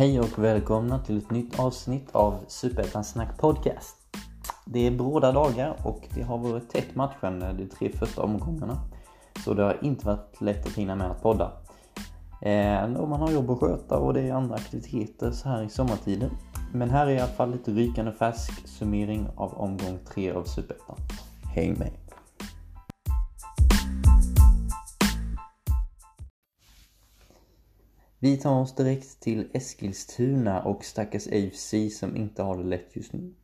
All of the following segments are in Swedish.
Hej och välkomna till ett nytt avsnitt av Superettan Snack Podcast. Det är bråda dagar och det har varit tätt matchande de tre första omgångarna. Så det har inte varit lätt att hinna med att podda. Eh, man har jobb att sköta och det är andra aktiviteter så här i sommartiden. Men här är i alla fall lite rykande färsk summering av omgång tre av Superettan. Häng med! Vi tar oss direkt till Eskilstuna och stackars AFC som inte har det lätt just nu.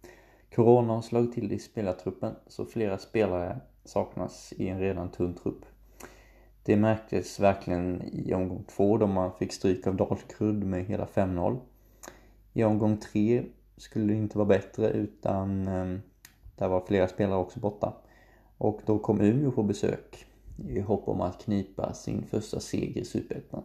Corona har slagit till i spelartruppen så flera spelare saknas i en redan tunn trupp. Det märktes verkligen i omgång två då man fick stryk av Dalkurd med hela 5-0. I omgång tre skulle det inte vara bättre utan eh, där var flera spelare också borta. Och då kom Umeå på besök i hopp om att knipa sin första seger i Superettan.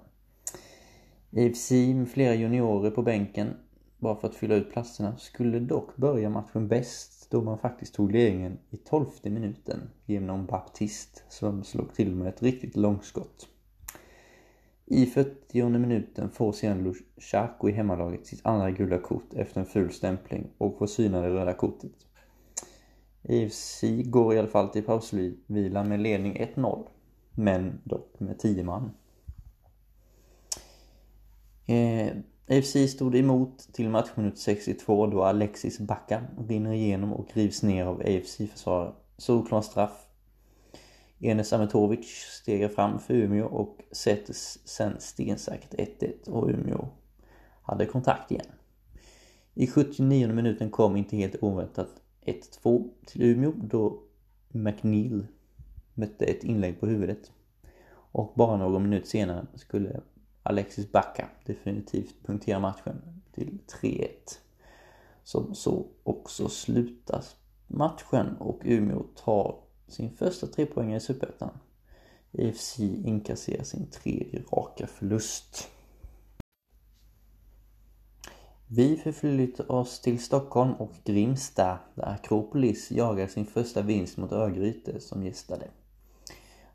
IFC med flera juniorer på bänken bara för att fylla ut platserna skulle dock börja matchen bäst då man faktiskt tog ledningen i tolfte minuten genom Baptist som slog till med ett riktigt långskott. I 40 minuten får sedan Lushako i hemmalaget sitt andra gula kort efter en ful stämpling och får syna det röda kortet. IFC går i alla fall till pausvila med ledning 1-0, men dock med 10 man. Eh, Eh, AFC stod emot till matchminut 62 då Alexis Backa rinner igenom och rivs ner av AFC-försvarare. Solklar straff. Enes Ametovic stegar fram för Umeå och sätter sen stensäkert 1-1 och Umeå hade kontakt igen. I 79 minuten kom inte helt oväntat 1-2 till Umeå då McNeil mötte ett inlägg på huvudet. Och bara någon minut senare skulle Alexis Backa definitivt punkterar matchen till 3-1. Som så också slutas matchen och Umeå tar sin första trepoängare i Superettan. IFC inkasserar sin tredje raka förlust. Vi förflyttar oss till Stockholm och Grimsta där Akropolis jagar sin första vinst mot Örgryte som gästade.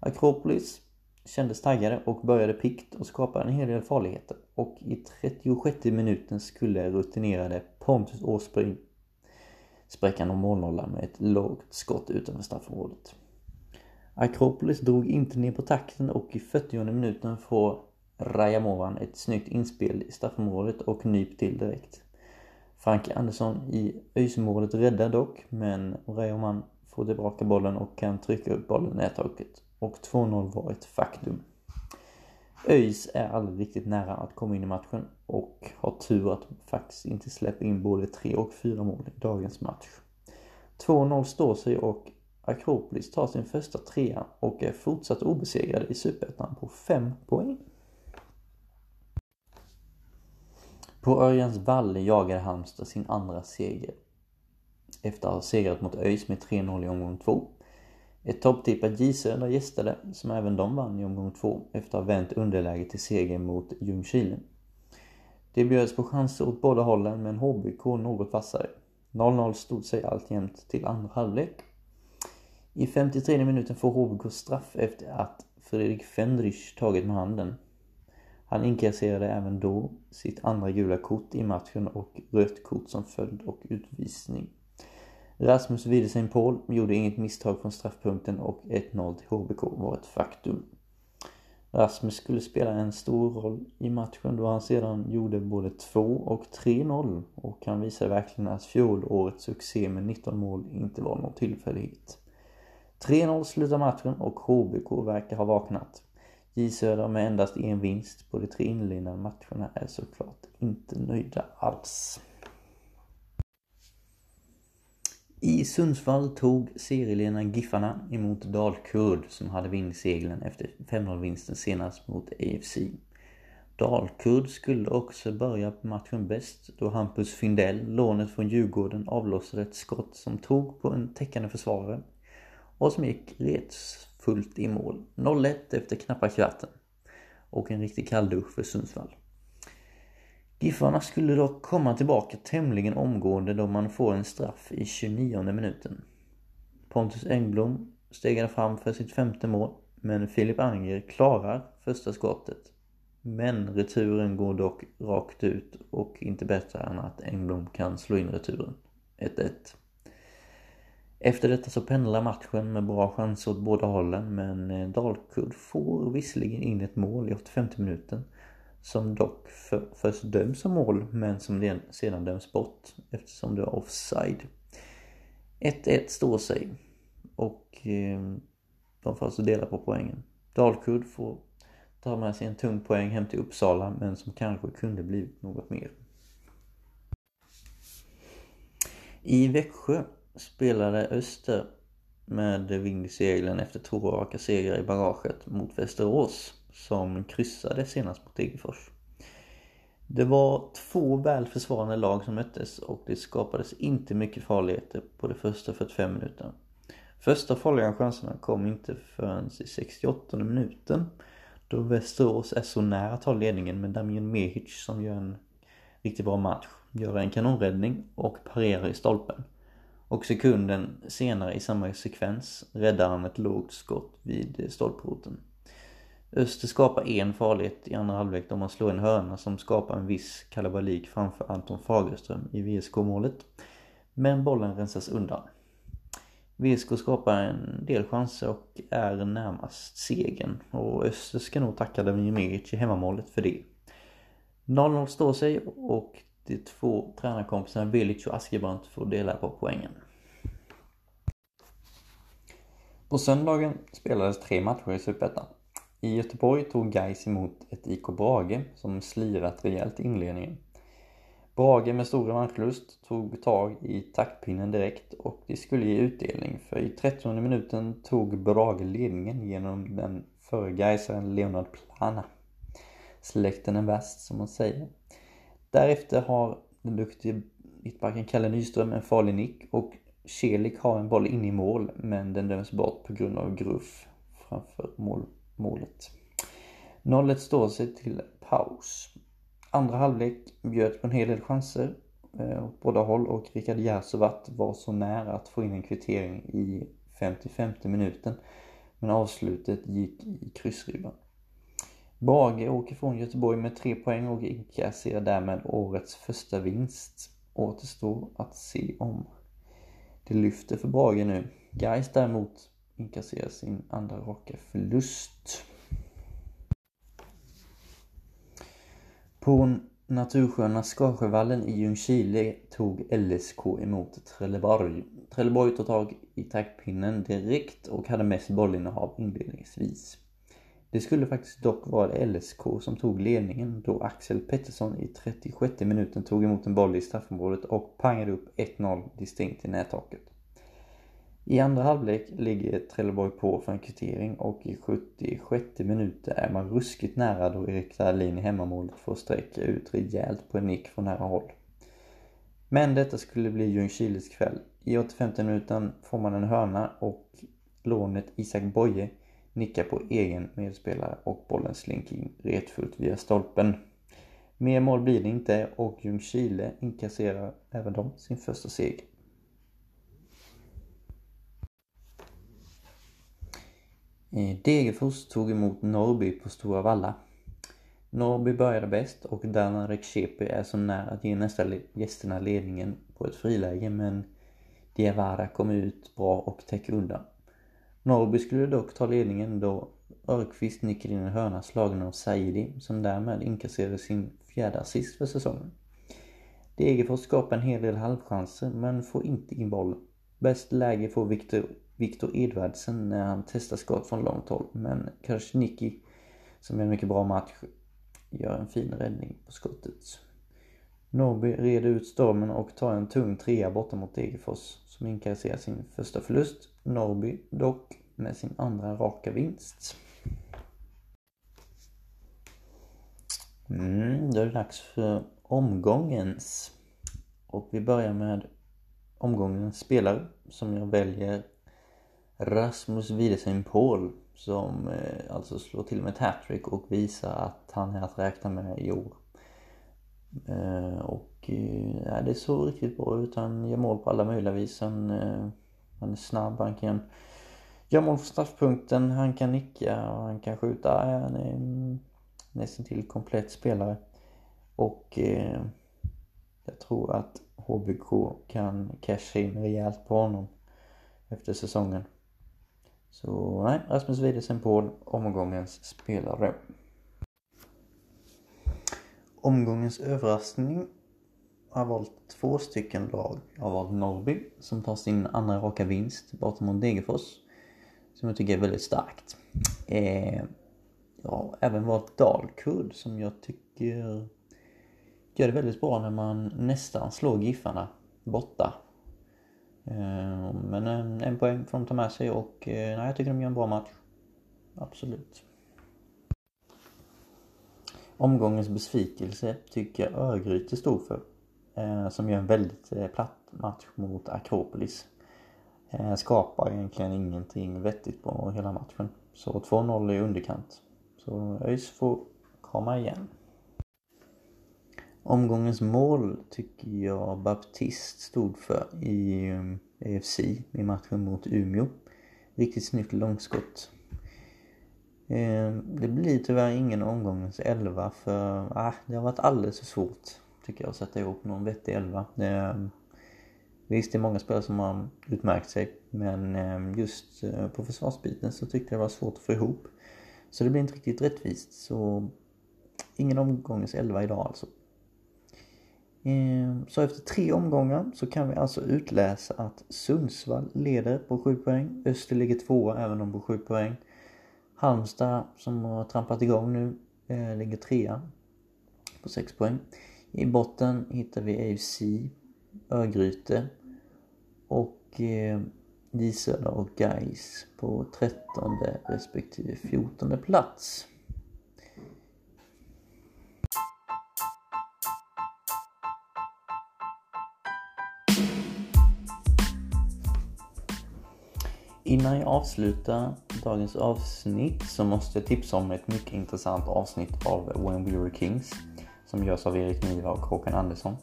Akropolis kändes taggade och började pikt och skapade en hel del farligheter. Och i 36 minuten skulle rutinerade Pontus Åsbrink spräcka någon målnolla med ett lågt skott utanför straffområdet. Akropolis drog inte ner på takten och i 40 minuten får Rajamovan ett snyggt inspel i straffområdet och nyp till direkt. Frank Andersson i ÖIS-målet räddar dock, men Rajamovan får tillbaka bollen och kan trycka upp bollen i nättaket och 2-0 var ett faktum. ÖIS är aldrig riktigt nära att komma in i matchen och har tur att faktiskt inte släppa in både 3 och 4 mål i dagens match. 2-0 står sig och Akropolis tar sin första trea och är fortsatt obesegrade i Superettan på 5 poäng. På Örjans vall jagar Halmstad sin andra seger. Efter att ha segrat mot ÖIS med 3-0 i omgång 2 ett topptippat J Södra gästade, som även de vann i omgång två efter att ha vänt underläge till seger mot Ljungskile. Det bjöds på chanser åt båda hållen men HBK något vassare. 0-0 stod sig alltjämt till andra halvlek. I 53 minuten får HBK straff efter att Fredrik Fendrich tagit med handen. Han inkasserade även då sitt andra gula kort i matchen och rött kort som följd och utvisning. Rasmus Widesen Paul gjorde inget misstag från straffpunkten och 1-0 till HBK var ett faktum. Rasmus skulle spela en stor roll i matchen då han sedan gjorde både 2 och 3-0 och han visade verkligen att fjolårets succé med 19 mål inte var någon tillfällighet. 3-0 slutar matchen och HBK verkar ha vaknat. J Söder med endast en vinst på de tre inledande matcherna är såklart inte nöjda alls. I Sundsvall tog serieledarna Giffarna emot Dalkurd som hade vindseglen efter 5-0-vinsten senast mot AFC. Dalkurd skulle också börja matchen bäst då Hampus Findell, lånet från Djurgården, avlossade ett skott som tog på en täckande försvarare och som gick retfullt i mål. 0-1 efter knappa kvarten. Och en riktig kalldusch för Sundsvall. Giffarna skulle dock komma tillbaka tämligen omgående då man får en straff i 29 minuten. Pontus Engblom stegar fram för sitt femte mål, men Filip Anger klarar första skottet. Men returen går dock rakt ut och inte bättre än att Engblom kan slå in returen. 1-1. Efter detta så pendlar matchen med bra chanser åt båda hållen men Dalkurd får visserligen in ett mål i 85 minuten som dock för, först döms som mål men som sedan döms bort eftersom det var offside. 1-1 står sig och eh, de får alltså dela på poängen. Dalkurd får ta med sig en tung poäng hem till Uppsala men som kanske kunde blivit något mer. I Växjö spelade Öster med vind i seglen efter två raka segrar i bagaget mot Västerås som kryssade senast mot Degerfors. Det var två väl försvarande lag som möttes och det skapades inte mycket farligheter på de första 45 minuterna. Första farliga chanserna kom inte förrän i 68 minuten då Västerås är så nära att ta ledningen med Damien Mehic som gör en riktigt bra match. Gör en kanonräddning och parerar i stolpen. Och sekunden senare i samma sekvens räddar han ett lågt skott vid stolproten. Öster skapar en farlighet i andra halvlek då man slår en hörna som skapar en viss kalabalik framför Anton Fagerström i VSK-målet. Men bollen rensas undan. VSK skapar en del chanser och är närmast segern och Öster ska nog tacka Damir i hemmamålet för det. 0-0 står sig och de två tränarkompisarna Velic och Askebrandt får dela på poängen. På söndagen spelades tre matcher i Superettan. I Göteborg tog Gais emot ett IK Brage som slirat rejält i inledningen. Brage med stor revanschlust tog tag i taktpinnen direkt och det skulle ge utdelning för i 30 minuten tog Brage ledningen genom den före Gaisaren Leonard Plana. Släkten är värst som man säger. Därefter har den duktige mittbacken Kalle Nyström en farlig nick och Celik har en boll in i mål men den döms bort på grund av gruff framför mål, målet. 0-1 står sig till paus. Andra halvlek bjöd på en hel del chanser eh, åt båda håll och Rikard Järsovat var så nära att få in en kvittering i 55 minuten. Men avslutet gick i kryssribban. Brage åker från Göteborg med tre poäng och inkasserar därmed årets första vinst. Återstår att se om det lyfter för Brage nu. Gais däremot inkasserar sin andra raka förlust. På natursköna Skarsjövallen i Ljungskile tog LSK emot Trelleborg. Trelleborg tog tag i taktpinnen direkt och hade mest bollinnehav inledningsvis. Det skulle faktiskt dock vara LSK som tog ledningen då Axel Pettersson i 36 minuten tog emot en boll i straffområdet och pangade upp 1-0 distinkt i nättaket. I andra halvlek ligger Trelleborg på för en kvittering och i 76 minuter är man ruskigt nära då Erik Dahlin i hemmamålet får sträcka ut rejält på en nick från nära håll. Men detta skulle bli Ljungskiles kväll. I 85 minuten får man en hörna och lånet Isak Boye nickar på egen medspelare och bollen slinker in retfullt via stolpen. Mer mål blir det inte och Ljungskile inkasserar även de sin första seger. Eh, Degerfors tog emot Norrby på Stora Valla. Norrby började bäst och Danan Rekshepi är så nära att ge nästa gästerna ledningen på ett friläge men Diawara kom ut bra och täcker undan. Norrby skulle dock ta ledningen då Örqvist nickade in en hörna slagen av Saidi som därmed inkasserade sin fjärde assist för säsongen. Degerfors skapar en hel del halvchanser men får inte in bollen. Bäst läge får Viktor, Viktor Edvardsen när han testar skott från långt håll men Krasniqi som gör en mycket bra match gör en fin räddning på skottet. Norrby reder ut stormen och tar en tung trea borta mot Degerfors som inkasserar sin första förlust. Norrby dock med sin andra raka vinst. Mm, då är det dags för omgångens. Och vi börjar med omgångens spelare som jag väljer Rasmus Widesen Paul som eh, alltså slår till med ett hattrick och visar att han är att räkna med i år. Eh, och eh, ja, det såg riktigt bra ut. Han gör mål på alla möjliga vis. Han, eh, han är snabb, han kan göra mål från straffpunkten, han kan nicka och han kan skjuta. Han är en nästan till komplett spelare. Och eh, jag tror att HBK kan casha in rejält på honom efter säsongen. Så nej, Rasmus Widesen på omgångens spelare. Omgångens överraskning har valt två stycken lag. Jag har valt Norrby som tar sin andra raka vinst borta mot Degerfors. Som jag tycker är väldigt starkt. Eh, jag har även valt Dalkurd som jag tycker gör det väldigt bra när man nästan slår Giffarna borta. Eh, men en, poäng får de ta med sig och eh, nej, jag tycker de gör en bra match. Absolut. Omgångens besvikelse tycker jag Örgryte stod för. Eh, som gör en väldigt platt match mot Akropolis. Skapar egentligen ingenting vettigt på hela matchen. Så 2-0 i underkant. Så ÖIS får komma igen. Omgångens mål tycker jag Baptist stod för i ehm, EFC i matchen mot Umeå. Riktigt snyggt långskott. Ehm, det blir tyvärr ingen omgångens 11 för ah, det har varit alldeles för svårt tycker jag att sätta ihop någon vettig 11. Ehm, visst, det är många spelare som har utmärkt sig men just eh, på försvarsbiten så tyckte jag det var svårt att få ihop. Så det blir inte riktigt rättvist så ingen omgångens 11 idag alltså. Ehm, så efter tre omgångar så kan vi alltså utläsa att Sundsvall leder på 7 poäng. Öster ligger tvåa även om på 7 poäng. Halmstad som har trampat igång nu eh, ligger trea på 6 poäng. I botten hittar vi AFC, Örgryte och eh, Disöda och Gais på 13 respektive 14 plats. Innan jag avslutar dagens avsnitt så måste jag tipsa om ett mycket intressant avsnitt av When We Were Kings som görs av Erik Niva och Håkan Andersson.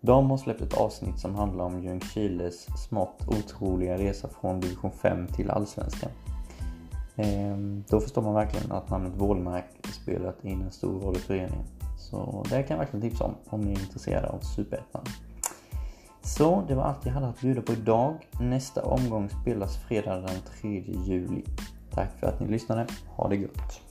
De har släppt ett avsnitt som handlar om Ljungskiles smått otroliga resa från division 5 till allsvenskan. Ehm, då förstår man verkligen att namnet Vålmark spelat in en stor roll i föreningen. Så det kan jag verkligen tipsa om om ni är intresserade av Superettan. Så det var allt jag hade att bjuda på idag. Nästa omgång spelas fredag den 3 juli. Tack för att ni lyssnade. Ha det gott!